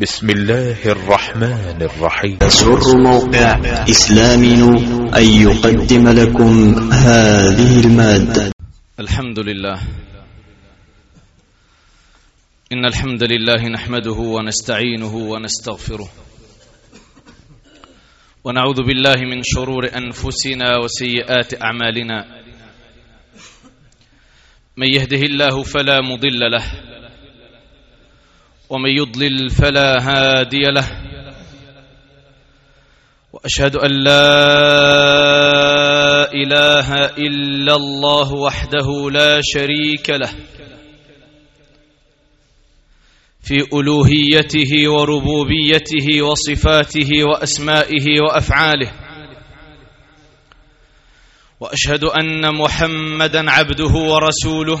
بسم الله الرحمن الرحيم. يسر موقع إسلامي أن يقدم لكم هذه المادة. الحمد لله. إن الحمد لله نحمده ونستعينه ونستغفره. ونعوذ بالله من شرور أنفسنا وسيئات أعمالنا. من يهده الله فلا مضل له ومن يضلل فلا هادي له. وأشهد أن لا إله إلا الله وحده لا شريك له. في ألوهيته وربوبيته وصفاته وأسمائه وأفعاله. وأشهد أن محمدا عبده ورسوله.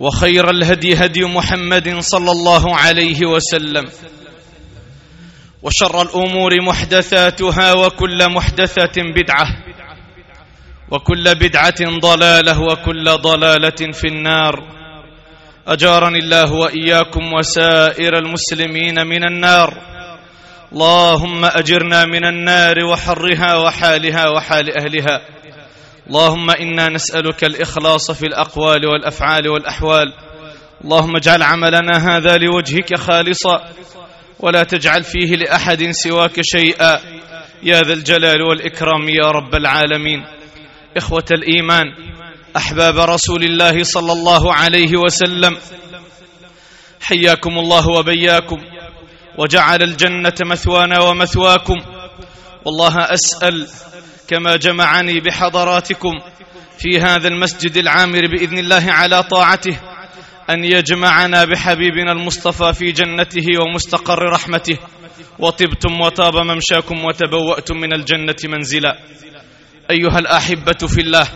وخير الهدي هدي محمد صلى الله عليه وسلم. وشر الأمور محدثاتها وكل محدثة بدعة. وكل بدعة ضلالة وكل ضلالة في النار. أجارني الله وإياكم وسائر المسلمين من النار. اللهم أجرنا من النار وحرها وحالها وحال أهلها. اللهم إنا نسألك الإخلاص في الأقوال والأفعال والأحوال. اللهم اجعل عملنا هذا لوجهك خالصا ولا تجعل فيه لأحد سواك شيئا. يا ذا الجلال والإكرام يا رب العالمين. إخوة الإيمان أحباب رسول الله صلى الله عليه وسلم حياكم الله وبياكم وجعل الجنة مثوانا ومثواكم. والله أسأل كما جمعني بحضراتكم في هذا المسجد العامر بإذن الله على طاعته أن يجمعنا بحبيبنا المصطفى في جنته ومستقر رحمته. وطبتم وطاب ممشاكم وتبوأتم من الجنة منزلا. أيها الأحبة في الله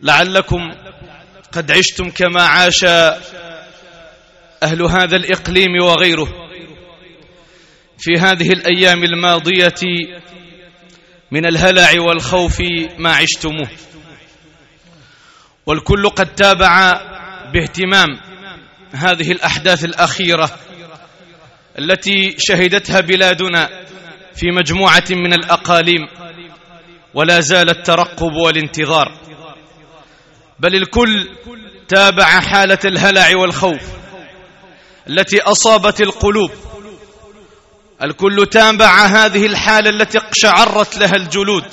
لعلكم قد عشتم كما عاش أهل هذا الإقليم وغيره. في هذه الأيام الماضية من الهلع والخوف ما عشتموه. والكل قد تابع باهتمام هذه الأحداث الأخيرة التي شهدتها بلادنا في مجموعة من الأقاليم ولا زال الترقب والانتظار. بل الكل تابع حالة الهلع والخوف التي أصابت القلوب الكل تابع هذه الحالة التي اقشعرت لها الجلود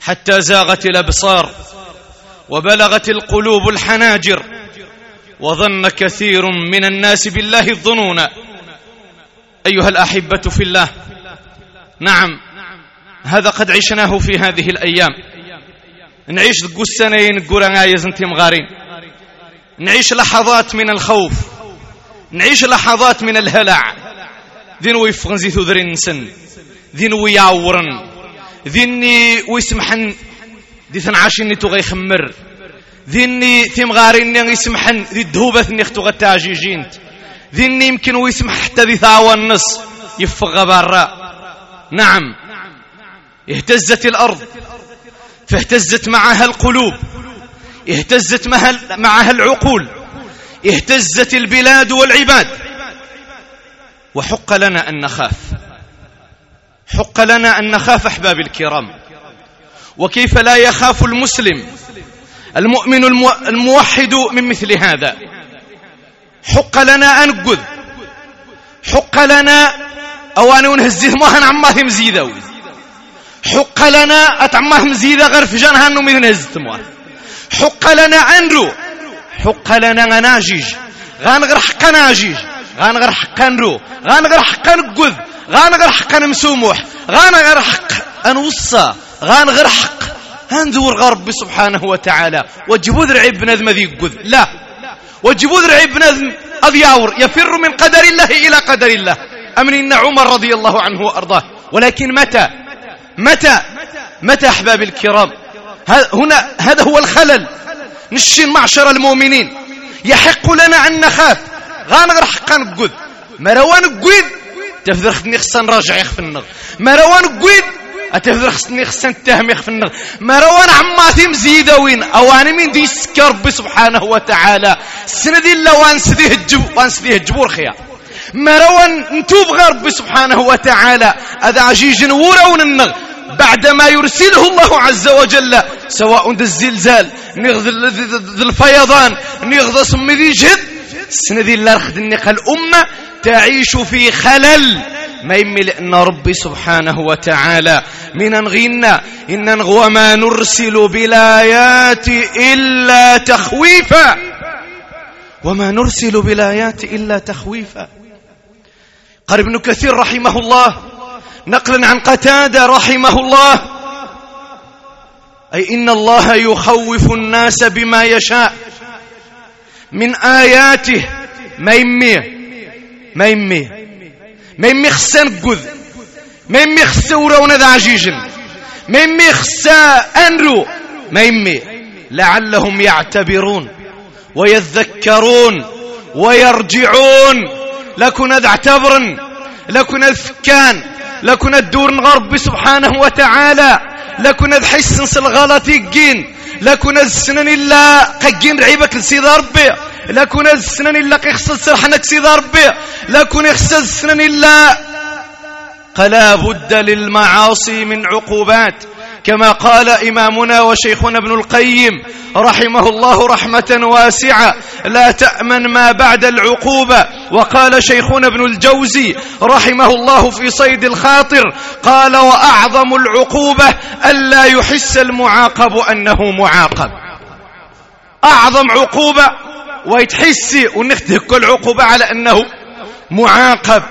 حتى زاغت الأبصار وبلغت القلوب الحناجر وظن كثير من الناس بالله الظنون. أيها الأحبة في الله نعم هذا قد عشناه في هذه الأيام. نعيش ذكو السنين قرا انت مغارين نعيش لحظات من الخوف. نعيش لحظات من الهلع. ذين ويفغن زيثو ذرين نسن. ذين ويعورن ذيني ويسمحن ذي ثنعاشني تغي خمر. ذيني ثمغارين يسمحن. ذي الدهوبة ثني اختو غتاجيجينت ذيني يمكن ويسمح حتى ذي ثاوى النص. يفغ برا نعم. اهتزت الأرض. فاهتزت معها القلوب. اهتزت معها العقول. اهتزت البلاد والعباد. وحق لنا أن نخاف. حق لنا أن نخاف أحباب الكرام. وكيف لا يخاف المسلم؟ المؤمن الموحد من مثل هذا. حق لنا أنقذ حق لنا أواني ونهزيه مهن عماه مزيدة. حق لنا أتعماه مزيدة غير في جانها أنه من حق لنا أنرو. حق لنا ناجيج. غير حق ناجيج غير حق نرو غير حق نقذ غير حق نمسوموح غير حق أنوصى غير حق هندور غرب سبحانه وتعالى. وجبوا ذرعي بنادم ذي قذ لا. وجبوا ذرعي بنادم أضياور يفر من قدر الله إلى قدر الله. أمن إن عمر رضي الله عنه وأرضاه. ولكن متى؟ متى؟ متى أحباب الكرام؟ هنا هذا هو الخلل. نشين معشر المؤمنين. يحق لنا أن نخاف. غانغر حقا نقود. مروان قويد تفذر خدني خصان راجع يخف النغ مروان قويد أتفذر خصني خصان التهم يخف النغ مروان عماتي مزيدة وين؟ أواني من دي سكر ربي سبحانه وتعالى. السنة الله وانسديه الجب وانسديه الجبور خيار مروان نتوب غير ربي سبحانه وتعالى. هذا عجيج ورون النغ بعدما يرسله الله عز وجل سواء ذا الزلزال نغذ الفيضان نغذ سمي ذي جهد السنة ذي الله رخد النقى الأمة تعيش في خلل. ما يمل أن ربي سبحانه وتعالى من نغينا إن وما نرسل بالآيات إلا تخويفا. وما نرسل بالآيات إلا تخويفا. قال ابن كثير رحمه الله نقلا عن قتادة رحمه الله أي إن الله يخوف الناس بما يشاء. من آياته. ما يمي ما يمي ما يمي خسان قذ ما يمي خسا ورونا ذا عجيجن. ما يمي خسا أنرو. ما يمي لعلهم يعتبرون ويذكرون ويرجعون. لكن ذا اعتبرن. لكن الفكان لكن الدور غرب سبحانه وتعالى. لكن الحسن الغلط يقين لكن السنن إلا قجين رعيبك لسيد ربي. لكن السنن إلا قيخص سرحنك سيد ربي. لكن يخص السنن إلا قلا بد للمعاصي من عقوبات. كما قال إمامنا وشيخنا ابن القيم رحمه الله رحمة واسعة لا تأمن ما بعد العقوبة. وقال شيخنا ابن الجوزي رحمه الله في صيد الخاطر قال وأعظم العقوبة ألا يحس المعاقب أنه معاقب. أعظم عقوبة ويتحسي ونختك العقوبة على أنه معاقب.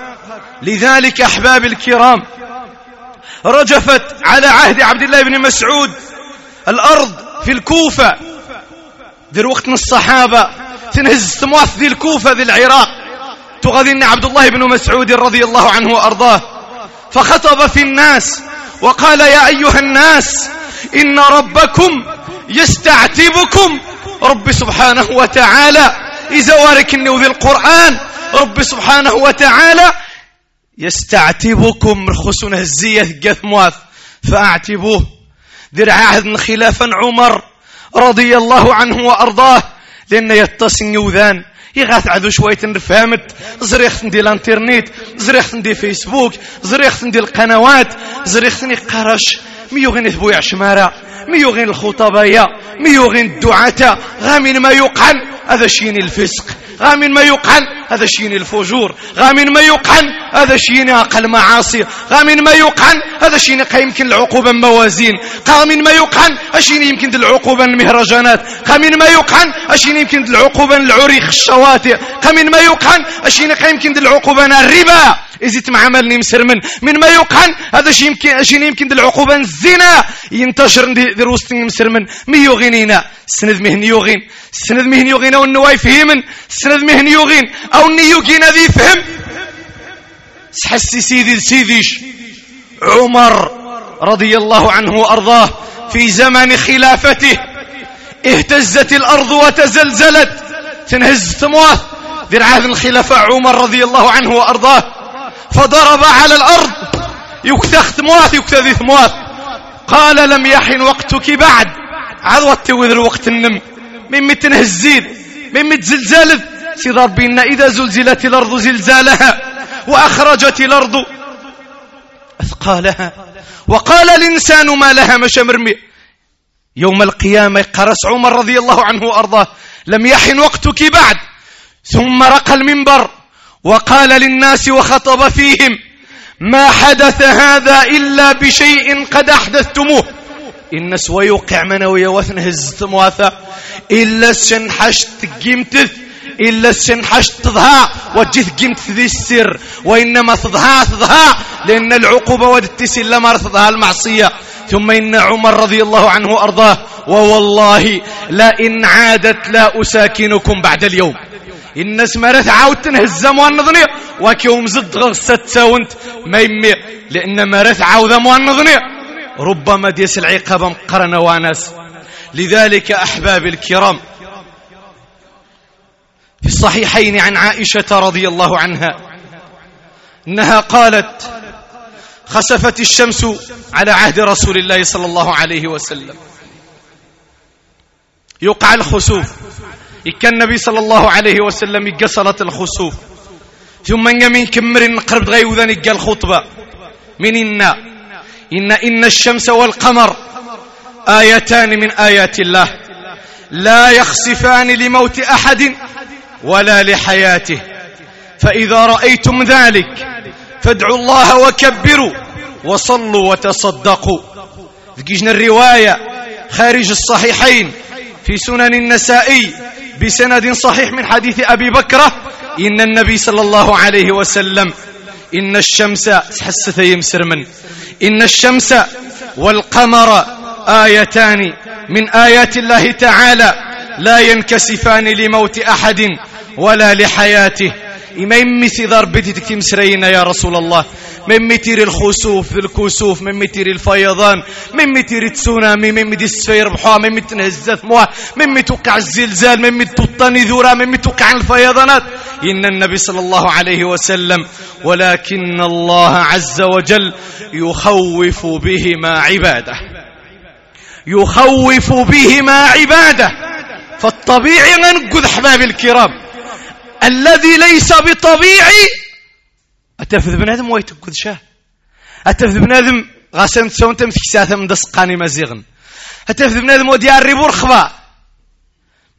لذلك أحباب الكرام رجفت على عهد عبد الله بن مسعود. الأرض في الكوفة. ذي وقت الصحابة. تنهز تمواث ذي الكوفة ذي العراق. تغذن عبد الله بن مسعود رضي الله عنه وأرضاه. فخطب في الناس وقال يا أيها الناس إن ربكم يستعتبكم. رب سبحانه وتعالى إذا وارك ذي القرآن رب سبحانه وتعالى يستعتبكم خسن هزية قث مواث فأعتبوه. ذرع عهد خلافا عمر رضي الله عنه وأرضاه لأن يتصن يوذان. يغاث عدو شوية نفهمت زريخت ندي الانترنت زريخت ندي فيسبوك زريخت ندي القنوات زريخت قرش. ميوغين ثبوي عشمارة ميوغين الخطبايا ميوغين الدعاة. غامين ما يقعن هذا شيني الفسق غامين ما يقعن هذا شيني الفجور غامين ما يقعن هذا شيني أقل معاصي غامين ما يقعن هذا شيني يمكن العقوبة موازين غامين ما يقعن أشيني يمكن العقوبة المهرجانات غامين ما يقعن أشيني يمكن العقوبة العريخ الشواتئ غامين ما يقعن أشيني يمكن العقوبة الربا. إزيت معاملني مسرمن من ما يقعن هذا شيء يمكن شيء يمكن العقوبة الزنا. ينتشر ندير دروستني مسرمن ميوغينينا سند مهن يوغين. سند مهن يوغين أو النواي فهمن سند مهن يوغين أو النيوغين ذي فهم سحسي سيدي سيديش عمر رضي الله عنه وأرضاه في زمن خلافته. اهتزت الأرض وتزلزلت. تنهز ثموات ذي عهد الخلفاء عمر رضي الله عنه وأرضاه. فضرب على الأرض. يكتخ ثموات يكتذي ثموات قال لم يحن وقتك بعد. عضوت وذر وقت النم. من متنهزين من متزلزال سيد ربنا إذا زلزلت الأرض زلزالها وأخرجت الأرض أثقالها. وقال الإنسان ما لها مش مرمي يوم القيامة قرس عمر رضي الله عنه وأرضاه. لم يحن وقتك بعد. ثم رقى المنبر وقال للناس وخطب فيهم. ما حدث هذا إلا بشيء قد أحدثتموه. إن سويوقع منوية وثن هزت مواثا إلا سنحشت قيمتث إلا سنحشت تضها وجث قيمت ذي السر وإنما تضها تضها لأن العقوبة ودتس إلا ما تضها المعصية. ثم إن عمر رضي الله عنه أرضاه ووالله لا إن عادت لا أساكنكم بعد اليوم. الناس مرات عاود تنهزم ونظني وكيوم زد غصة تساونت ما يمي لأن مرات عاود ونظني ربما ديس العقابة مقرنة وناس لذلك أحبابي الكرام في الصحيحين عن عائشة رضي الله عنها إنها قالت خسفت الشمس على عهد رسول الله صلى الله عليه وسلم. يقع الخسوف. إكا النبي صلى الله عليه وسلم يقصلت الخسوف. ثم يمين كمر نقرب غيوذا نقى الخطبة. من إنا إن إن الشمس والقمر آيتان من آيات الله. لا يخسفان لموت أحد ولا لحياته. فإذا رأيتم ذلك فادعوا الله وكبروا وصلوا وتصدقوا. ذكيجنا الرواية خارج الصحيحين في سنن النسائي بسند صحيح من حديث أبي بكرة إن النبي صلى الله عليه وسلم إن الشمس حست يمسر من إن الشمس والقمر آيتان من آيات الله تعالى لا ينكسفان لموت أحد ولا لحياته. إما يمثي ضربتي تكتم سرينا يا رسول الله. من متير الخسوف الكسوف من متير الفيضان من متير التسونامي من متير السفير بحوا من متير نهزات موا من متوقع الزلزال من متوطني ذورا من متوقع الفيضانات. إن النبي صلى الله عليه وسلم ولكن الله عز وجل يخوف بهما عباده. يخوف بهما عباده. فالطبيعي ننقذ أحبابي الكرام. الذي ليس بطبيعي. أتفذ بنادم ويتقذ شاه. أتفذ بنادم غاسم تسون تمسك ساثة من دسقاني مزيغن. أتفذ بنادم وديار ريبور خبا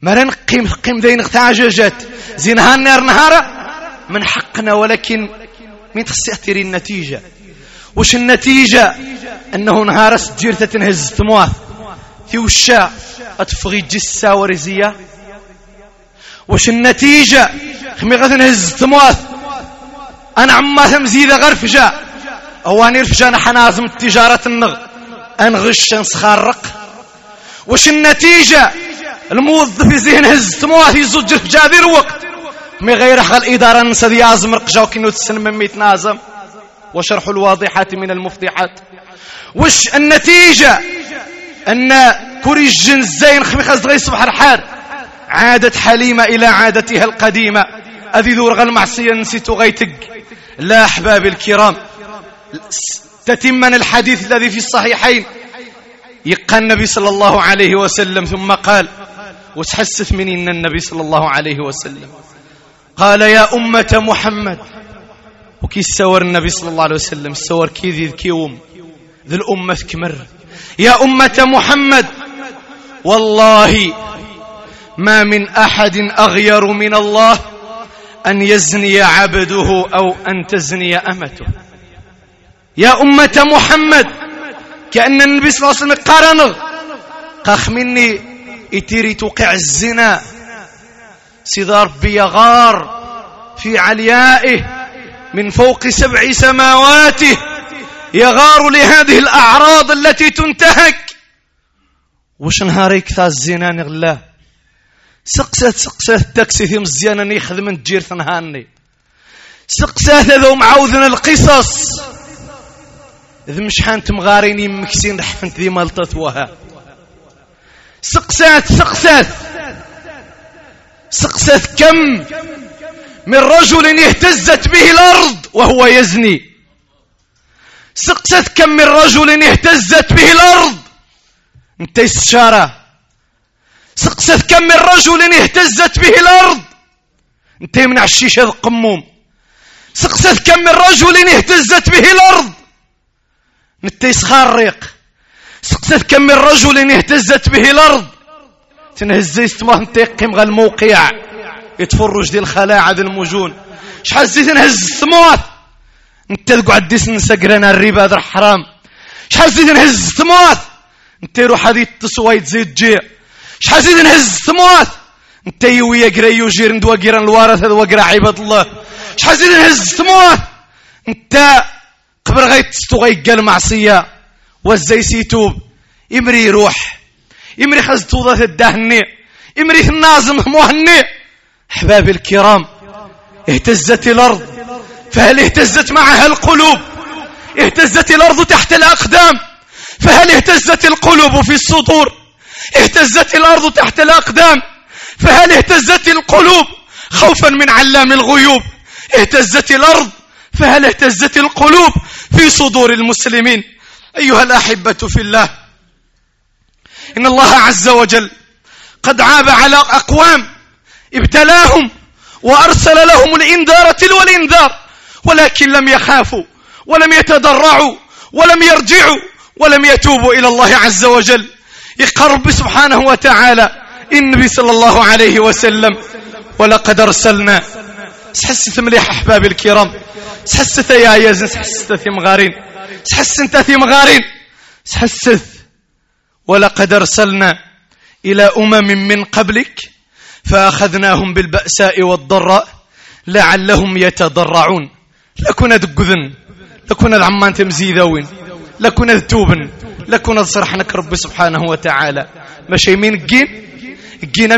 مرن قيم قيم دين اختاججت زينها النار نهارة. من حقنا ولكن من تستأثير النتيجة. وش النتيجة؟ أنه نهار سجير تتنهز تمواث. في وشا أتفغي جسا ورزية. وش النتيجة؟ خمي غتنهز تمواث أنا عما تمزيد غرفجا أواني رفجا حنازم التجارة النغ أنغش نسخرق وش النتيجة؟ الموظف يزين هز تمواث يزوج في جابر وقت مي غير حق الإدارة نسى رقجا وكينو تسن من ميت نازم. وشرح الواضحات من المفضحات. وش النتيجة؟ أن كوري الجن خمي خز غي صبح الحار. عادت حليمة إلى عادتها القديمة. أذي ذور المعصية نسيت غيتق لا أحبابي الكرام. تتمنا الحديث الذي في الصحيحين. يقى النبي صلى الله عليه وسلم ثم قال وتحسث من إن النبي صلى الله عليه وسلم. قال يا أمة محمد. وكي السور النبي صلى الله عليه وسلم. السور كي ذي كيوم ذي الأمة كمر. يا أمة محمد. والله ما من أحد أغير من الله أن يزني عبده أو أن تزني أمته. يا أمة محمد كأن النبي صلى الله عليه وسلم قارن قاخ مني إتيري توقع الزنا. سيدار ربي غار في عليائه من فوق سبع سماواته يغار لهذه الأعراض التي تنتهك. وش نهاريك ذا الزنا نغلاه سقسات سقسات التاكسي في مزيانا يخدم تجير ثنهاني سقسات هذا معاوذنا القصص. إذا مش حانت مغاريني مكسين رحفنت ذي ملطة وها سقسات سقسات. سقسات كم من رجل اهتزت به الأرض وهو يزني. سقسات كم من رجل اهتزت به الأرض. انت استشاره سقست كم من رجل اهتزت به الأرض. أنت من عشيشة القموم. سقست كم من رجل اهتزت به الأرض. أنت يسخرق سقست كم من رجل اهتزت به الأرض. تنهز استماه أنت يقيم غا الموقع. يتفرج ديال الخلاعة ديال المجون. شحال زيد نهز الثموات أنت تقعد ديس نسقرنا الربا در حرام شحال زيد نهز الثموات أنت يروح هذه التسوى تزيد جي شحال زيد نهز الثموات انت قريو جير ندوا قيران الوارث هذا وقرا عباد الله. شحال زيد نهز الثموات انت قبل غيتستو غيقال معصيه وزي سيتوب. يمري يروح يمري خز توضة الدهني. يمري النازم مهني. احبابي الكرام اهتزت الأرض. فهل اهتزت معها القلوب؟ اهتزت الأرض تحت الأقدام. فهل اهتزت القلوب في الصدور؟ اهتزت الأرض تحت الأقدام فهل اهتزت القلوب خوفا من علام الغيوب؟ اهتزت الأرض فهل اهتزت القلوب في صدور المسلمين؟ أيها الأحبة في الله إن الله عز وجل قد عاب على أقوام ابتلاهم وأرسل لهم الإنذار تلو الإنذار ولكن لم يخافوا ولم يتضرعوا ولم يرجعوا ولم يتوبوا إلى الله عز وجل. يقرب سبحانه وتعالى النبي صلى الله عليه وسلم. ولقد أرسلنا. سحست مليح احبابي الكرام. سحست يا يزن. سحست في مغارين سحست أنت في مغارين سحست ولقد أرسلنا إلى أمم من قبلك فأخذناهم بالبأساء والضراء لعلهم يتضرعون. لكنا دقذن. لكنا عمان تمزيذوين. لكنا توبن لكنا صرحنك رب سبحانه وتعالى. ماشي مين قين قين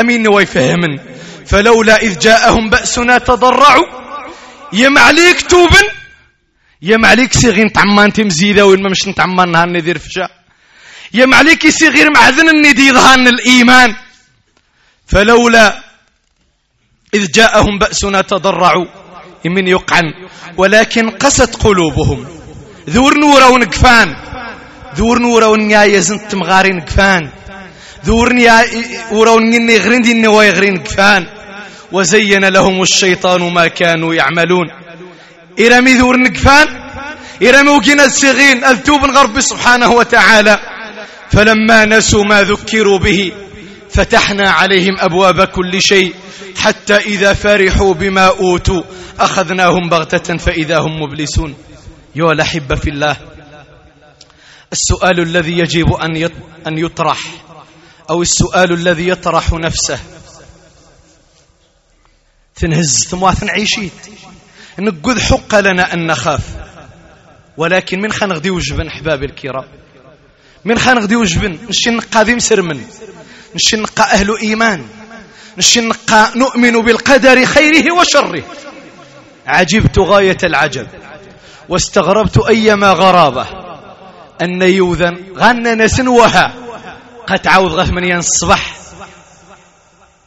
أمين ويفهمن فلولا إذ جاءهم بأسنا تضرعوا. يم عليك توبن. يم عليك صغير تعمان تمزيدة وين ما مش نتعمان نهار ندير فشا. يم عليك صغير معذن الندي ظهان الإيمان. فلولا إذ جاءهم بأسنا تضرعوا. يمن يقعن. ولكن قست قلوبهم. ذور نورا ونقفان. ذور نورا ونيا زنت مغارين نقفان ذور نيا ورا ونيني غرين دي نواي غرين نقفان وزين لهم الشيطان ما كانوا يعملون. إرمي ذور نقفان إرمي وقنا السغين التوب الغرب سبحانه وتعالى. فلما نسوا ما ذكروا به فتحنا عليهم أبواب كل شيء. حتى إذا فرحوا بما أوتوا أخذناهم بغتة فإذا هم مبلسون. يا الأحبة في الله. السؤال الذي يجب أن يطرح أو السؤال الذي يطرح نفسه. تنهز ثمواث عيشيت نقذ حق لنا أن نخاف. ولكن من خنغدي وجبن أحبابي الكرام؟ من خنغدي وجبن؟ نشي نقا ذي مسرمن نشي نقا أهل إيمان؟ نشي نقا نؤمن بالقدر خيره وشره؟ عجبت غاية العجب واستغربت أيما غرابة. أن يوذن غنى نسنوها. قد تعاود غف من الصباح.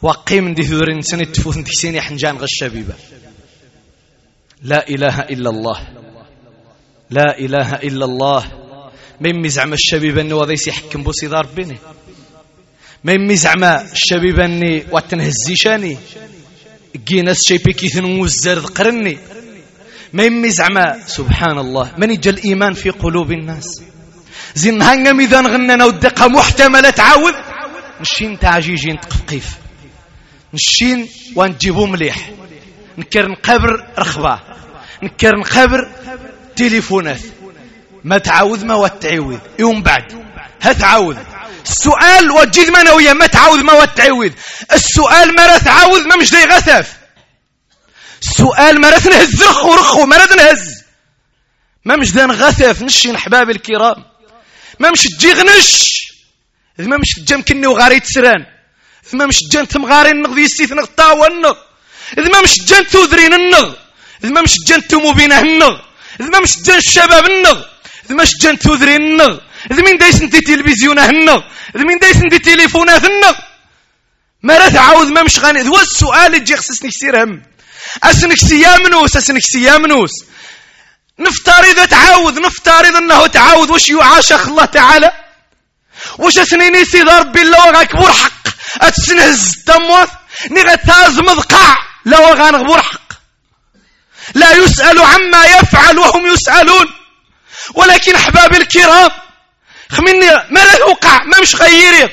وقيم دي ثورين سنة تفوث دي سيني حنجان غشابيبة لا إله إلا الله. لا إله إلا الله. ما يمي زعما الشبيبة أني وضيسي يحكم بوسي دار بيني. ما يمي زعما الشبيبة أني واتنهزيشاني جيناس شيبي كيثن موزر قرني ما يمي زعما سبحان الله. من يجا الإيمان في قلوب الناس؟ زين هنغا ميدان غننا ودقة محتملة تعاود نشين تعجيجين تقفقيف نشين ونجيبو مليح نكر نقبر رخبة. نكر نقبر تليفونات ما تعاود ما وتعوذ يوم بعد. هتعاود السؤال وجد منوية ما تعاود ما وتعوذ السؤال ما تعاود ما مش دي غثف. السؤال ما نهز رخو رخو ما نهز ما مش دان نشين احباب الكرام. ما مش تجيغنش. ما مش تجام كني وغاري تسران. ما مش جان تمغاري النغ ذي السيث والنغ إذا ما مش جان توذرين النغ ما مش جان تومو بينه النغ ما مش جان الشباب النغ ما مش جان توذرين النغ مين دايس انتي تلفزيونه النغ مين دايس انتي تليفونات النغ ما راه تعاود؟ ما مش غاني. هو السؤال اللي تجي خصني كثير هم. أسنك سيامنوس أسنك سيامنوس. نفترض تعاود نفترض أنه تعاود. واش يعاشق الله تعالى؟ واش اسنيني سيد ربي الله غاكبر حق؟ اتسنهز التموات ني غتازمض قاع لا غانغبر حق؟ لا يسأل عما يفعل وهم يسألون. ولكن احبابي الكرام خمني ما لا يوقع ما مش غيري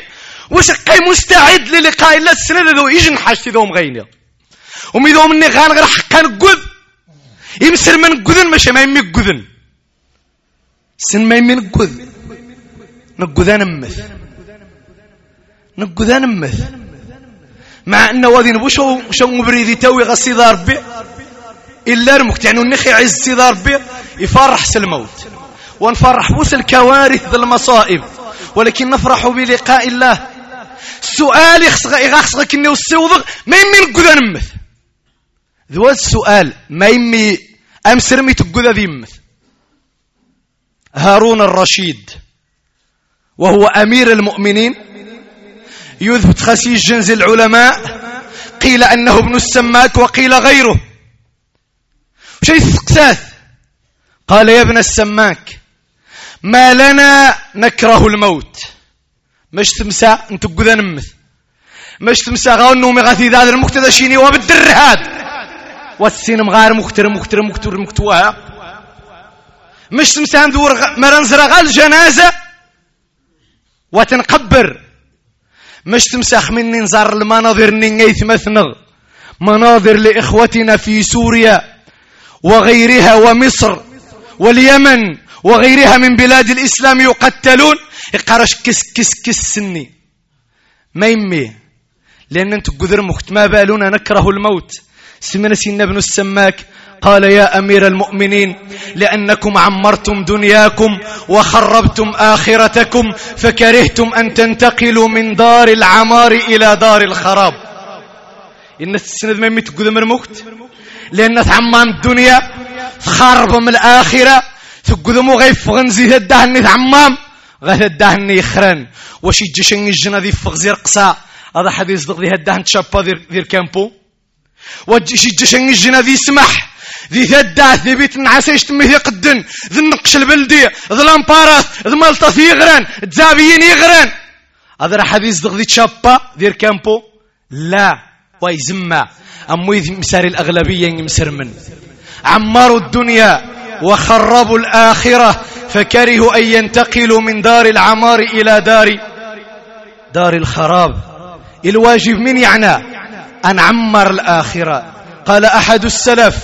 واش قاي مستعد للقاء الله السنة ذو حاجتي ذو مغيني وميدو مني غان غير حقا يمسر من قذن ماشي ما يمي قذن سن ما يمي نقذ نقذ نمث نقذ نمث مع انه وذي نبوشو شو مبريدي توي غسي ربي الا رمكت يعني النخي عز سيدي ربي يفرح الموت ونفرح بوس الكوارث المصائب ولكن نفرح بلقاء الله السؤال يخصغ كني والسوضغ ما يمي نقذ نمث ذو السؤال ما يمي أمس رمي تقذ ذي يمث هارون الرشيد وهو أمير المؤمنين يثبت خسيج جنز العلماء قيل أنه ابن السماك وقيل غيره شيء سقساث قال يا ابن السماك ما لنا نكره الموت مش تمسى انت قذا نمث مش تمسى غاونو مغاثي ذا المقتدى شيني وبدر هاد والسين مغار مكتر مكتر مكتر مكتوها مش تمسى ندور مرنزر غال جنازة وتنقبر. مش تمسخ مني نزار المناظر نيث مثنغ. مناظر لإخوتنا في سوريا وغيرها ومصر واليمن وغيرها من بلاد الإسلام يقتلون. يقارش كس كس كس سني. ما يمي. لأن أنت قدر مخت. ما بالنا نكره الموت. سمنا سيدنا ابن السماك. قال يا أمير المؤمنين لأنكم عمرتم دنياكم وخربتم آخرتكم فكرهتم أن تنتقلوا من دار العمار إلى دار الخراب. إن السند ما يميت قدر مرموكت لأن تعمام الدنيا خرب من الآخرة تقدمو غيف غنزي الدهن تعمام غير الدهن يخرن. واش يجي الجنة ذي فغزير قصا. هذا حديث ضغ ذي الدهن تشابا ذير كامبو واش يجي الجنة ذي سمح ذي ثدا ذي بيت نعسيش تمي ذي قدن. ذي النقش البلدي ذي الامبارات ذي ملطة يغرن تزابيين يغرن. هذا حديث ضغ ذي تشابا ذير كامبو لا ويزمى أموي مسار الأغلبية يمسر من. عمروا الدنيا وخربوا الآخرة فكرهوا أن ينتقلوا من دار العمار إلى دار دار الخراب. الواجب من يعنى؟ أن عمر الآخرة. قال أحد السلف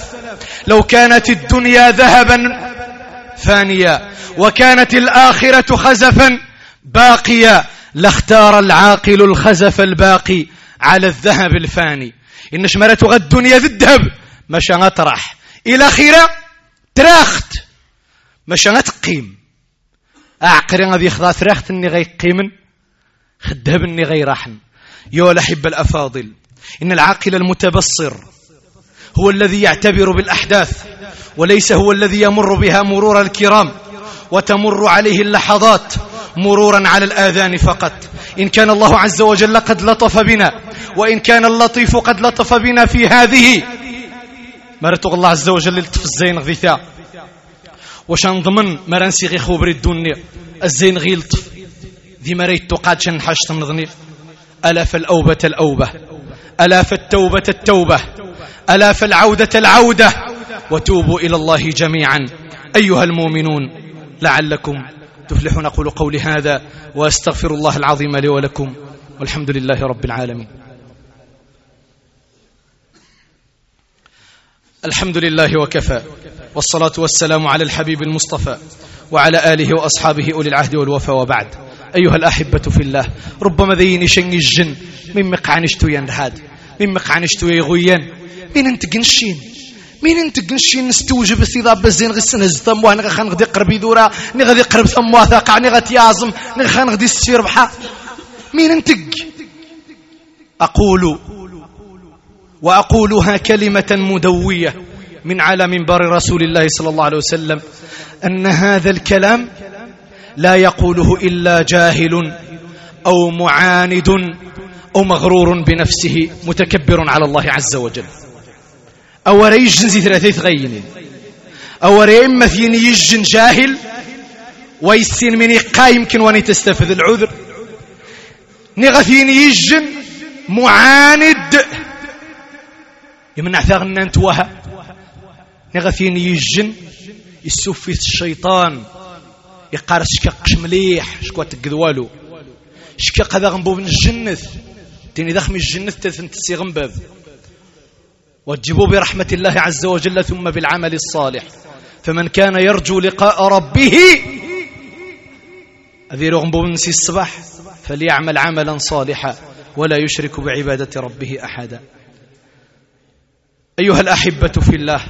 لو كانت الدنيا ذهبا فانيا وكانت الآخرة خزفا باقيا لاختار العاقل الخزف الباقي على الذهب الفاني. إن شمرت غد الدنيا ذي الذهب مشى غطرح إلى خيرا تراخت. مشى غتقيم أعقري غادي يخضع تراخت إني غيقيمن. خدهب إني غيراحن. يا الأحبة الأفاضل. إن العاقل المتبصر هو الذي يعتبر بالأحداث وليس هو الذي يمر بها مرور الكرام وتمر عليه اللحظات مرورا على الآذان فقط. إن كان الله عز وجل قد لطف بنا وإن كان اللطيف قد لطف بنا في هذه. مرتو الله عز وجل لطف الزين غثاء. وشان ضمن مرنسي غي خوبري الدنيا الزين غي لطف. ذي مريت تقاد شن حاش تنظني ألاف الأوبة الأوبة. ألاف التوبة التوبة ألاف العودة العودة. وتوبوا إلى الله جميعا. أيها المؤمنون لعلكم تفلحون أقول قولي هذا وأستغفر الله العظيم لي ولكم. والحمد لله رب العالمين. الحمد لله وكفى والصلاة والسلام على الحبيب المصطفى وعلى آله وأصحابه أولي العهد والوفا وبعد. أيها الأحبة في الله. ربما ذين شن الجن. من مقعنشتو ينهاد من مقعنشتو يغوين من انت قنشين. مين انت قنشين نستوجب استضاب بزين غي زتم وأنا غا غدي قرب يدورا. ني غادي قرب ثم واثاق ني غادي يعظم ني غا غدي السفير بحا. مين انت أقول وأقولها كلمة مدوية. من على منبر رسول الله صلى الله عليه وسلم. أن هذا الكلام لا يقوله إلا جاهل أو معاند أو مغرور بنفسه متكبر على الله عز وجل. أو ريجن زي ثلاثة غينين أو ريم مثين يجن جاهل ويسين من قايم كن واني تستفذ العذر. نغثين يجن معاند. يمنع ثغنا أنت وها. نغثين يجن يسوفي الشيطان. يقار شكاق مليح شكوا تقذوالو شكاق هذا من الجنة. تيني دخمي الجنة تثنت السيغنباب وجبوا برحمة الله عز وجل ثم بالعمل الصالح. فمن كان يرجو لقاء ربه أذي رغم بنسي الصباح فليعمل عملا صالحا ولا يشرك بعبادة ربه أحدا. أيها الأحبة في الله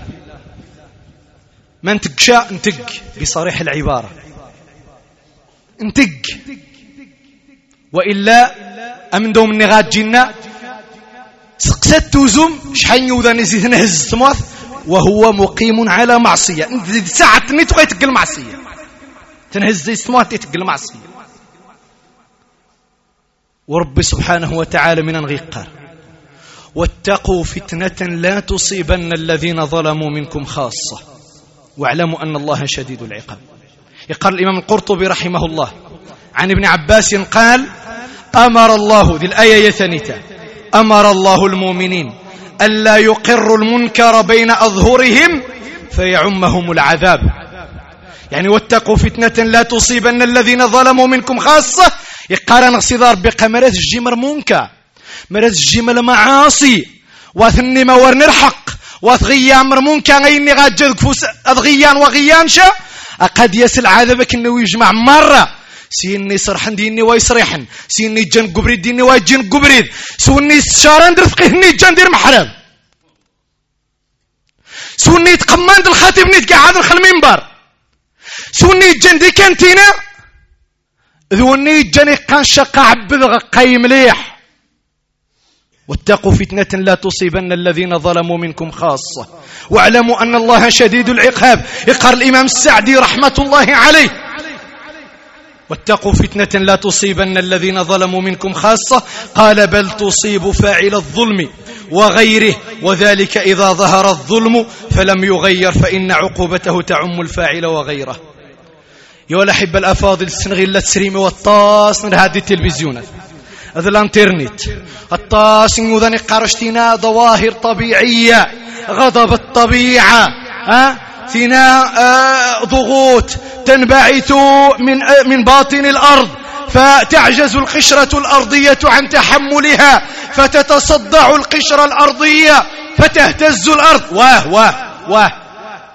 من تقشى انتق بصريح العبارة. انتق وإلا أمن دوم النغات جنة. سقسات توزم شحال يوضا نزيد نهز ثموث وهو مقيم على معصية. ساعة تنيت غيتق المعصية تنهز زي ثموث تتق المعصية ورب سبحانه وتعالى من غيقار واتقوا فتنة لا تصيبن الذين ظلموا منكم خاصة. واعلموا أن الله شديد العقاب. يقال الإمام القرطبي رحمه الله. عن ابن عباس قال أمر الله ذي الآية يثنيتا أمر الله المؤمنين ألا يقروا المنكر بين أظهرهم فيعمهم العذاب. يعني واتقوا فتنة لا تصيبن الذين ظلموا منكم خاصة يقارن صدار بقمرات الجمر منكر. مرات الجمل معاصي واثني ما ورنرحق واثغيان مرمون كان غيني غاجد فوس اضغيان وغيان شا قد يسل عذبك إنه يجمع مرة. سيني صرحن ديني ويصريحن سيني جن قبريد ديني ويجن قبريد. سوني استشاران درفقهني جن دير محرم. سوني تقمان دل خاتم نيت قاعد الخل منبر. سوني جن دي كانتينا ذوني جن كان شقا عبد قيم مليح. واتقوا فتنة لا تصيبن الذين ظلموا منكم خاصة. واعلموا أن الله شديد العقاب. يقر الإمام السعدي رحمة الله عليه. واتقوا فتنة لا تصيبن الذين ظلموا منكم خاصة. قال بل تصيب فاعل الظلم وغيره. وذلك إذا ظهر الظلم فلم يغير فإن عقوبته تعم الفاعل وغيره. يا الأحبة الأفاضل السنغيلة تسريمي والطاس من هذه التلفزيونات هذا الانترنت. الطاسن وذني قرشتنا ظواهر طبيعية غضب الطبيعة ها؟ ثناء آه ضغوط تنبعث من آه من باطن الأرض. فتعجز القشرة الأرضية عن تحملها فتتصدع القشرة الأرضية فتهتز الأرض. واه واه واه.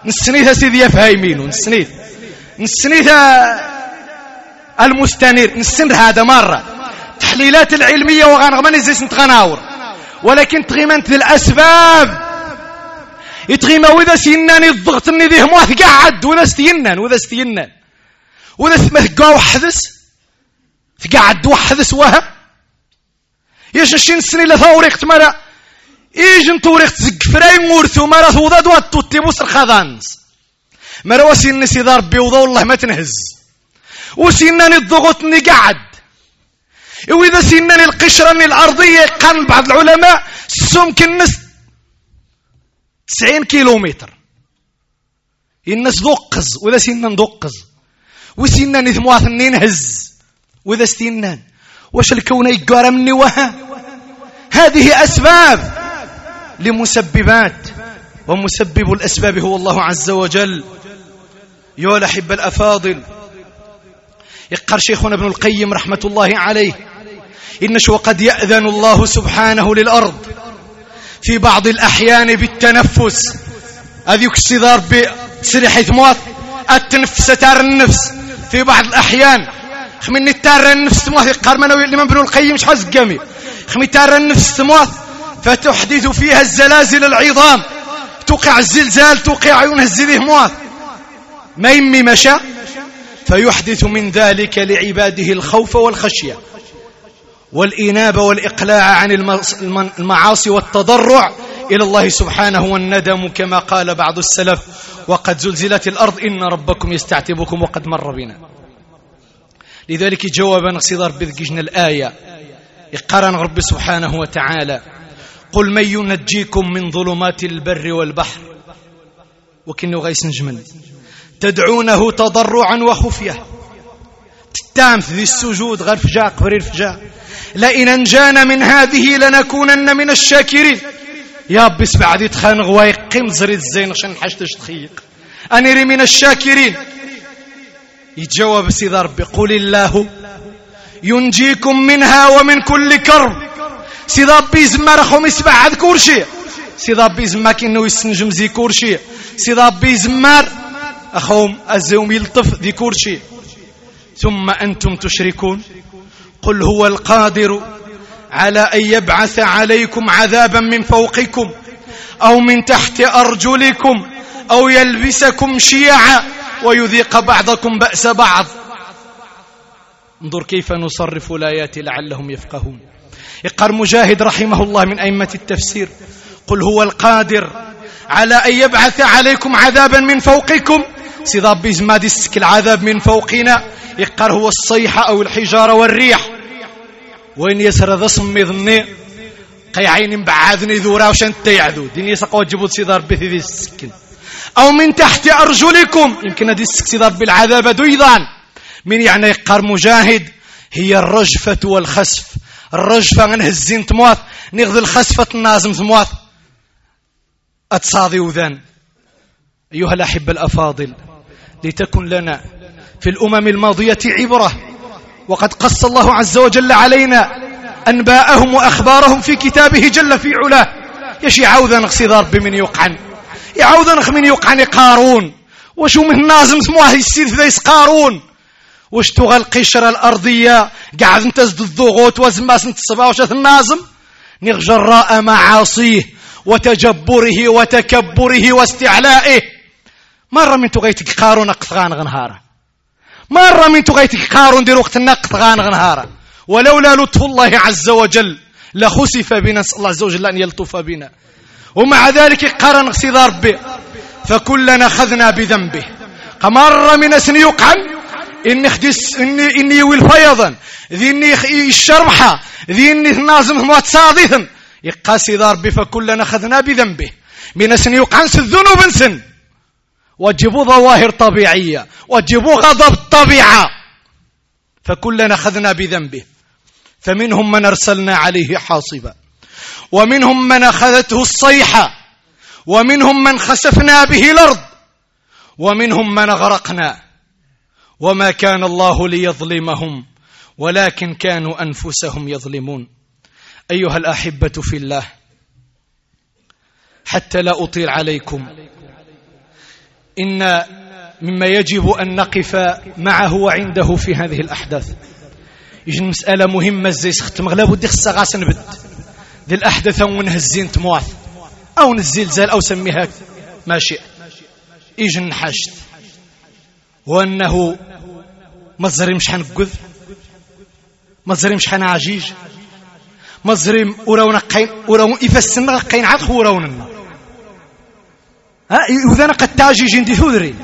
نسنيث سيدي فايمين نسنيث. نسنيث المستنير. نسند هذا مرة. التحليلات العلمية وغنغمان زيس نتغناور. ولكن تغيمنت الأسباب. يتغيما وإذا سينان الضغط اني ذي هموات قاعد وإذا ستينان وإذا ستينان وإذا ثمه قاو حدث تقعد وحدث وها يش نشين السنين اللي ثوريق مرة. إيجن توريق تزق فراي ورثو مرة ثوضا دوات توتي بوس الخضانس مرة وسين نسي ضرب بيوضا والله ما تنهز. وسيناني الضغط اني قعد وإذا سنن القشرة الأرضية قال بعض العلماء سمك النس 90 كيلومتر. الناس دقز وإذا سنن دقز. وسنن اثنين هز. وإذا سنن واش الكون يقارى مني وها؟ هذه أسباب لمسببات. ومسبب الأسباب هو الله عز وجل. يا الأحبة الأفاضل. يقر شيخنا ابن القيم رحمة الله عليه. إنش وقد يأذن الله سبحانه للأرض في بعض الأحيان بالتنفس. هذيك الصدار بسريح ثموث التنفس تار النفس في بعض الأحيان. خمين تار النفس ثموث قارمنا الإمام ابن القيم شحال زقامي. خمين تار النفس ثموث فتحدث فيها الزلازل العظام. توقع الزلزال توقع عيونها الزليه موات ما يمي مشى. فيحدث من ذلك لعباده الخوف والخشية والإنابة والإقلاع عن المعاصي والتضرع إلى الله سبحانه والندم كما قال بعض السلف وقد زلزلت الأرض إن ربكم يستعتبكم وقد مر بنا. لذلك جوابا صدر بذكجنا الآية. يقارن رب سبحانه وتعالى. قل من ينجيكم من ظلمات البر والبحر. وكنه غيس نجمل تدعونه تضرعا وخفية. تتام ذي السجود غير فجاء قبرير فجاء. لئن أنجانا من هذه لنكونن من الشاكرين. يا ربي سبع دي تخانغ ويقيم زريد الزين عشان حاجتش تخيق انيري من الشاكرين. يتجاوب سيدي ربي قل الله ينجيكم منها ومن كل كرب. سيدي ربي زمار خمس بعد كل شيء سي ربي زماك انه يستنجم زي كورشي سي ربي زمار اخوم ازوم يلطف ذي كورشي ثم أنتم تشركون. قل هو القادر على أن يبعث عليكم عذابا من فوقكم أو من تحت أرجلكم أو يلبسكم شيعا ويذيق بعضكم بأس بعض. انظر كيف نصرف الآيات لعلهم يفقهون. يقر مجاهد رحمه الله من أئمة التفسير. قل هو القادر على أن يبعث عليكم عذابا من فوقكم سيضاب بيزماد العذاب من فوقنا يقر هو الصيحه أو الحجاره والريح وين يسر ذا صمي ظني قي عين بعادني ذورا وشان تيعذو دين يسقوا جبوت سيدار بثي ذي السكن أو من تحت أرجلكم يمكن هذه السكسيدار بالعذاب دويضان من يعني يقار مجاهد هي الرجفة والخسف الرجفة نهزين تموات نغذ الخسفة النازم تموات أتصاضي وذان أيها الأحبة الأفاضل لتكن لنا في الأمم الماضية عبرة وقد قص الله عز وجل علينا أنباءهم وأخبارهم في كتابه جل في علاه. يشي عوذا نقصي ضرب من يقعن. يعوذا نخ من يقعن قارون. وشو من نازم سموه يسير ذيس قارون. واش تغى القشرة الأرضية؟ قاعد انتزد الضغوط وزماس انتصبا وش النازم؟ نغجراء معاصيه وتجبره وتكبره واستعلائه. مرة من تغيتك قارون أقطغان غنهارة مرة من تغيتك قارون دير وقت النقط غان غنهارة ولولا لطف الله عز وجل لخسف بنا. نسأل الله عز وجل أن يلطف بنا. ومع ذلك قرن اقصد ربي فكلنا أخذنا بذنبه. قمر من أسن يقعن. إني خدس إني إني والفيضا ذي الشرمحة ذي إني النازم موت صادثا. يقاسي ربي فكلنا أخذنا بذنبه. من أسن يقعن. الذنوب سن وجبوا ظواهر طبيعية وجبوا غضب الطبيعة فكلنا أخذنا بذنبه. فمنهم من أرسلنا عليه حاصبا. ومنهم من أخذته الصيحة. ومنهم من خسفنا به الأرض. ومنهم من أغرقنا وما كان الله ليظلمهم ولكن كانوا أنفسهم يظلمون. أيها الأحبة في الله حتى لا أطيل عليكم. إن مما يجب أن نقف معه وعنده في هذه الأحداث. يجي مسألة مهمة زي سخت مغلب ودي خصها غاس نبت ذي الأحداث ونهزين تمواث أو نزلزال أو سميها ما شئ. يجي نحشت وأنه ما تزريم شحال نقذ ما تزريم شحال عجيج ما تزريم وراونا قين وراون إفسنا قين عاد خوراونا ها؟ إذا أنا قد تاجي جندي ثودري.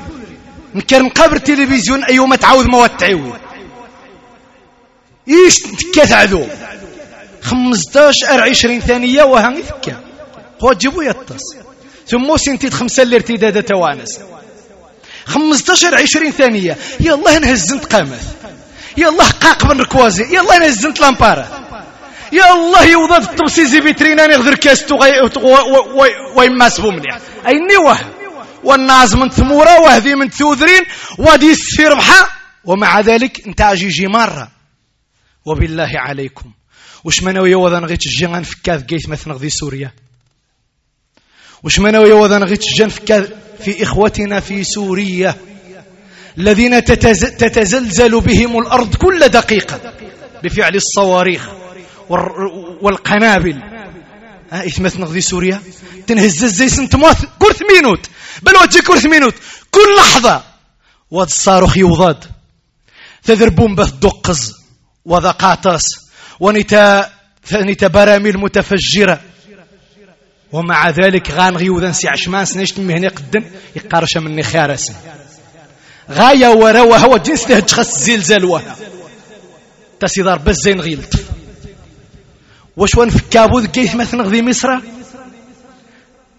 نكر نقابر تلفزيون أيوم تعاود ما تعاود إيش تكات خمسطاش أر عشرين ثانية وهاني ثكا هو تجيبو يطس. ثم سنتيت خمسة الارتداد توانس. خمسطاش عشرين ثانية. يلا نهزنت قامت يلا قاق بن ركوازي. يلا نهزنت لامبارا. يا الله يوضد التبسيزي بيتريناني غير كاستو ويماسبو مليح أي نوه والناس من ثمورة وهذي من ثوذرين ودي في ربحة ومع ذلك انت عجيجي مرة وبالله عليكم. وش منوي وذا نغيت الجيغان فكاذ قيت مثل نغذي سوريا؟ وش منوي وذا نغيت الجيغان فكاذ في إخوتنا في سوريا؟ الذين تتزلزل بهم الأرض كل دقيقة بفعل الصواريخ. والقنابل. ها إثمث نغذي سوريا؟ تنهز زي سنتموث كرث مينوت. بل وجه كرث مينوت. كل لحظة واد الصاروخ يوضاد. تذربون به دقز وذا قاطس. ونتا ثانيتا براميل متفجرة. ومع ذلك غان غيوذا سي عشمان سنشت من هنا قدم. يقارش مني خارس غاية ورا وهو جنس تهج خس زلزال وها. تسيدار بزين غيلت. واش وان في كابوذ كيف مثلا غذي مصر؟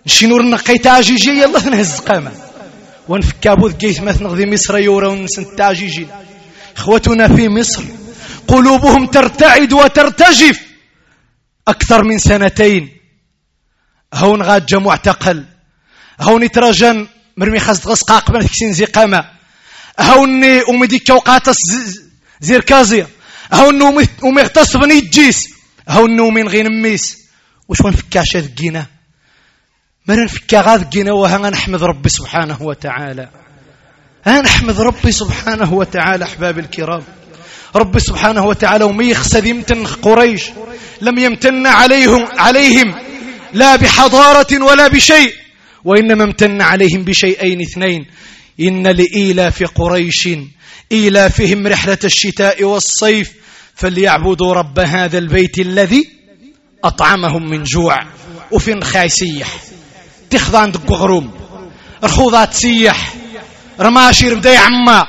نشينور نقيت عجيجي يلا نهز قامة. وان في كابوذ كيف مثلا غذي مصر؟ يورا ونسن تعجيجي اخوتنا في مصر قلوبهم ترتعد وترتجف. أكثر من سنتين. هون غاد معتقل. هون يترجن مرمي خاص غسقا قبل كسين زي قامة. هون ومديك وقاتس زير كازيا هون ومغتص بني الجيس هون من غير ميس وش وين فكاشة ذكينا مرن فكا غاذقنا وها نحمد ربي سبحانه وتعالى. ها نحمد ربي سبحانه وتعالى أحباب الكرام. ربي سبحانه وتعالى وما يخسد يمتن قريش لم يمتن عليهم عليهم لا بحضارة ولا بشيء وإنما امتن عليهم بشيئين اثنين. إن لإيلاف قريش إيلافهم رحلة الشتاء والصيف فليعبدوا رب هذا البيت الذي أطعمهم من جوع وفين خايسيح تخذ عند قغروم رخوضات سيح رماشير بدا عما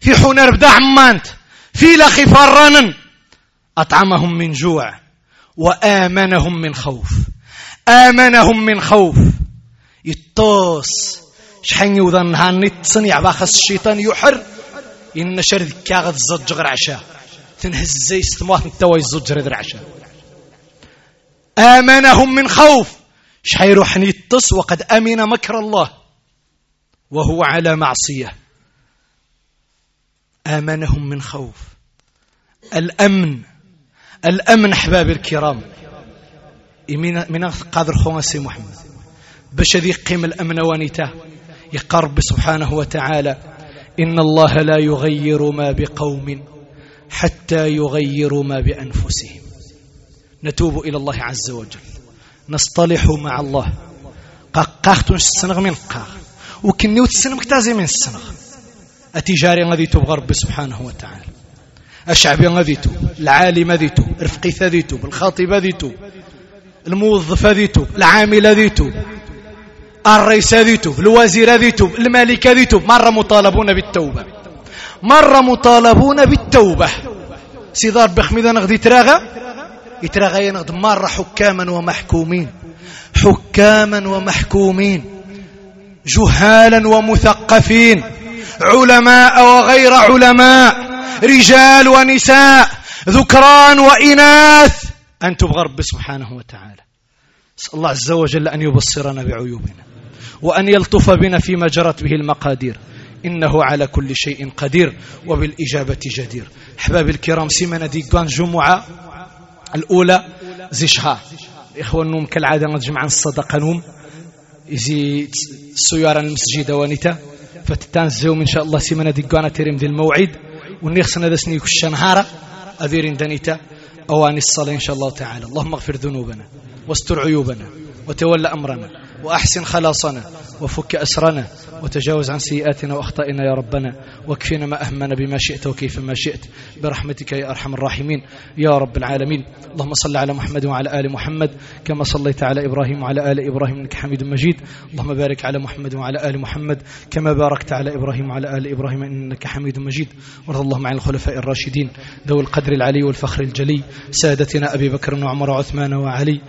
في حونر بدا عمانت في لخي فرنن أطعمهم من جوع وآمنهم من خوف آمنهم من خوف. يطوس شحن يوضن هاني تصنيع باخس الشيطان يحر إن شر ذكا غير عشاء. تنهز زي ستموات نتوى يزج غير عشاء آمنهم من خوف. شحيروح يطس وقد أمن مكر الله. وهو على معصية. آمنهم من خوف. الأمن. الأمن أحباب الكرام. من قادر خونا سي محمد. باش هذه قيم الأمن ونيته يقرب سبحانه وتعالى. إن الله لا يغير ما بقوم. حتى يغيروا ما بأنفسهم. نتوب إلى الله عز وجل. نصطلح مع الله. قاقاختون السنغ من قاغ. وكنيوت السنغ مكتازي من السنغ أتجاري غادي توب ربي سبحانه وتعالى. الشعبي غادي توب العالم غادي توب رفقي غادي توب الخاطب غادي توب الموظف غادي توب العامل غادي توب الرئيس غادي توب الوزير غادي توب الملك غادي توب مرة مطالبون بالتوبة. مرة مطالبون بالتوبة. سيدار بخميدة نغدي تراغى يتراغى ينغد مرة حكاما ومحكومين. حكاما ومحكومين. جهالا ومثقفين. علماء وغير علماء. رجال ونساء. ذكران وإناث. أن تبغى رب سبحانه وتعالى. نسأل الله عز وجل أن يبصرنا بعيوبنا. وأن يلطف بنا فيما جرت به المقادير. إنه على كل شيء قدير وبالإجابة جدير. أحباب الكرام سيمنا ديقان جمعة الأولى زيشها إخوان نوم كالعادة نجمع الصدقة نوم. إزي سيارة المسجد ونتا فتتانزيو إن شاء الله سيمنا ديقانا تريم ذي الموعد. ونيخسنا دسني كش نهارة أذير دنيتا أواني الصلاة إن شاء الله تعالى. اللهم اغفر ذنوبنا واستر عيوبنا وتولى أمرنا. وأحسن خلاصنا وفك أسرنا وتجاوز عن سيئاتنا وأخطائنا يا ربنا واكفنا ما أهمنا بما شئت وكيف ما شئت برحمتك يا أرحم الراحمين يا رب العالمين اللهم صل على محمد وعلى آل محمد كما صليت على إبراهيم وعلى آل إبراهيم إنك حميد مجيد اللهم بارك على محمد وعلى آل محمد كما باركت على إبراهيم وعلى آل إبراهيم إنك حميد مجيد وارض اللهم عن الخلفاء الراشدين ذوي القدر العلي والفخر الجلي سادتنا أبي بكر وعمر وعثمان وعلي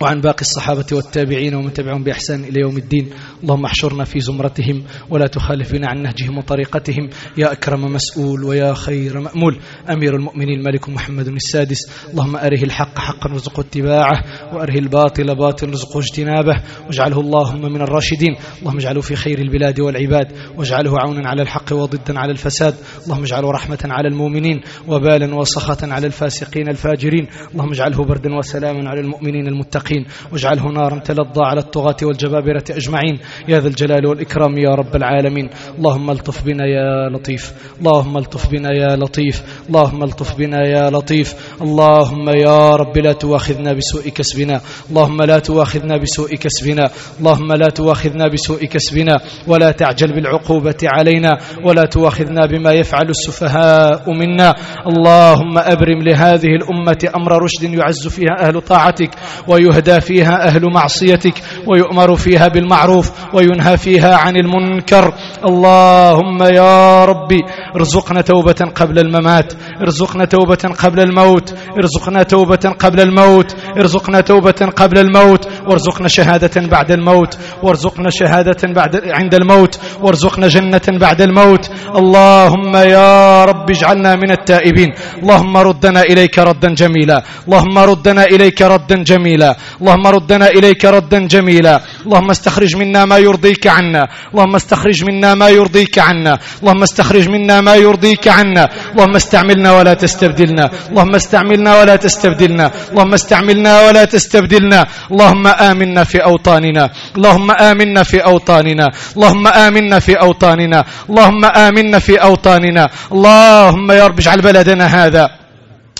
وعن باقي الصحابة والتابعين ومن تبعهم بإحسان إلى يوم الدين. اللهم احشرنا في زمرتهم ولا تخالفنا عن نهجهم وطريقتهم. يا أكرم مسؤول ويا خير مأمول. أمير المؤمنين ملك محمد السادس. اللهم أره الحق حقا وارزقه اتباعه وأره الباطل باطل وارزقه اجتنابه. واجعله اللهم من الراشدين. اللهم اجعله في خير البلاد والعباد. واجعله عونا على الحق وضدا على الفساد. اللهم اجعله رحمة على المؤمنين وبالا وسخطا على الفاسقين الفاجرين. اللهم اجعله بردا وسلاما على المؤمنين المتقين. المتقين. واجعله نارا تلظى على الطغاة والجبابرة أجمعين. يا ذا الجلال والإكرام يا رب العالمين. اللهم ألطف بنا يا لطيف. اللهم ألطف بنا يا لطيف. اللهم ألطف بنا يا لطيف. اللهم يا رب لا تواخذنا بسوء كسبنا. اللهم لا تواخذنا بسوء كسبنا. اللهم لا تواخذنا بسوء كسبنا. ولا تعجل بالعقوبة علينا. ولا تواخذنا بما يفعل السفهاء منا. اللهم أبرم لهذه الأمة أمر رشد يعز فيها أهل طاعتك. ويهدى يهدى فيها أهل معصيتك ويؤمر فيها بالمعروف وينهى فيها عن المنكر. اللهم يا ربي ارزقنا توبة قبل الممات ارزقنا توبة قبل الموت ارزقنا توبة قبل الموت ارزقنا توبة قبل الموت وارزقنا شهادة بعد الموت وارزقنا شهادة بعد عند الموت وارزقنا جنة بعد الموت. اللهم يا رب اجعلنا من التائبين. اللهم ردنا إليك ردا جميلا. اللهم ردنا إليك ردا جميلا. اللهم ردنا إليك ردا جميلا. اللهم استخرج منا ما يرضيك عنا. اللهم استخرج منا ما يرضيك عنا. اللهم استخرج منا ما يرضيك عنا. اللهم استعملنا ولا تستبدلنا. اللهم استعملنا ولا تستبدلنا. اللهم استعملنا ولا تستبدلنا. اللهم آمنا في أوطاننا. اللهم آمنا في أوطاننا. اللهم آمنا في أوطاننا. اللهم آمنا في أوطاننا. اللهم يا رب اجعل بلدنا هذا.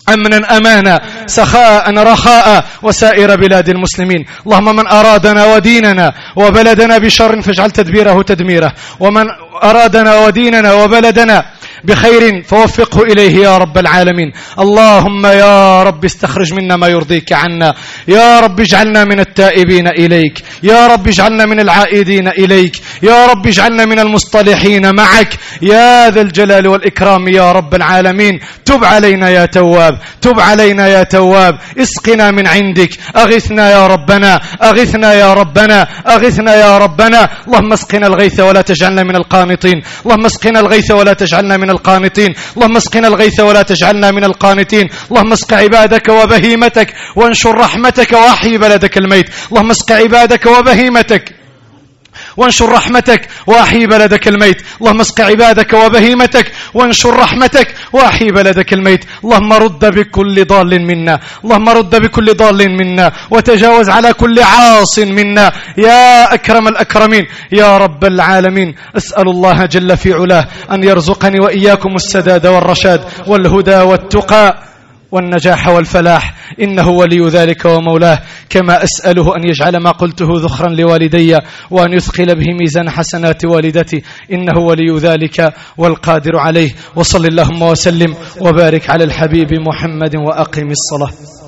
أمنا أمانا سخاء رخاء وسائر بلاد المسلمين. اللهم من أرادنا وديننا وبلدنا بشر فاجعل تدبيره تدميره. ومن أرادنا وديننا وبلدنا بخير فوفقه إليه يا رب العالمين. اللهم يا رب استخرج منا ما يرضيك عنا. يا رب اجعلنا من التائبين إليك. يا رب اجعلنا من العائدين إليك. يا رب اجعلنا من المصطلحين معك. يا ذا الجلال والإكرام يا رب العالمين. تب علينا يا تواب تب علينا يا تواب. اسقنا من عندك. أغثنا يا ربنا أغثنا يا ربنا أغثنا يا ربنا. اللهم اسقنا الغيث ولا تجعلنا من القانطين. اللهم اسقنا الغيث ولا تجعلنا من القانطين. اللهم اسقنا الغيث ولا تجعلنا من القانتين اللهم اسق عبادك وبهيمتك وانشر رحمتك وأحيي بلدك الميت. اللهم اسق عبادك وبهيمتك. وانشر رحمتك واحيي بلدك الميت. اللهم اسق عبادك وبهيمتك وانشر رحمتك واحيي بلدك الميت. اللهم رد بكل ضال منا. اللهم رد بكل ضال منا. وتجاوز على كل عاص منا. يا أكرم الأكرمين يا رب العالمين أسأل الله جل في علاه أن يرزقني وإياكم السداد والرشاد والهدى والتقى. والنجاح والفلاح. إنه ولي ذلك ومولاه. كما أسأله أن يجعل ما قلته ذخرا لوالدي وأن يثقل به ميزان حسنات والدتي. إنه ولي ذلك والقادر عليه. وصل اللهم وسلم وبارك على الحبيب محمد وأقم الصلاة.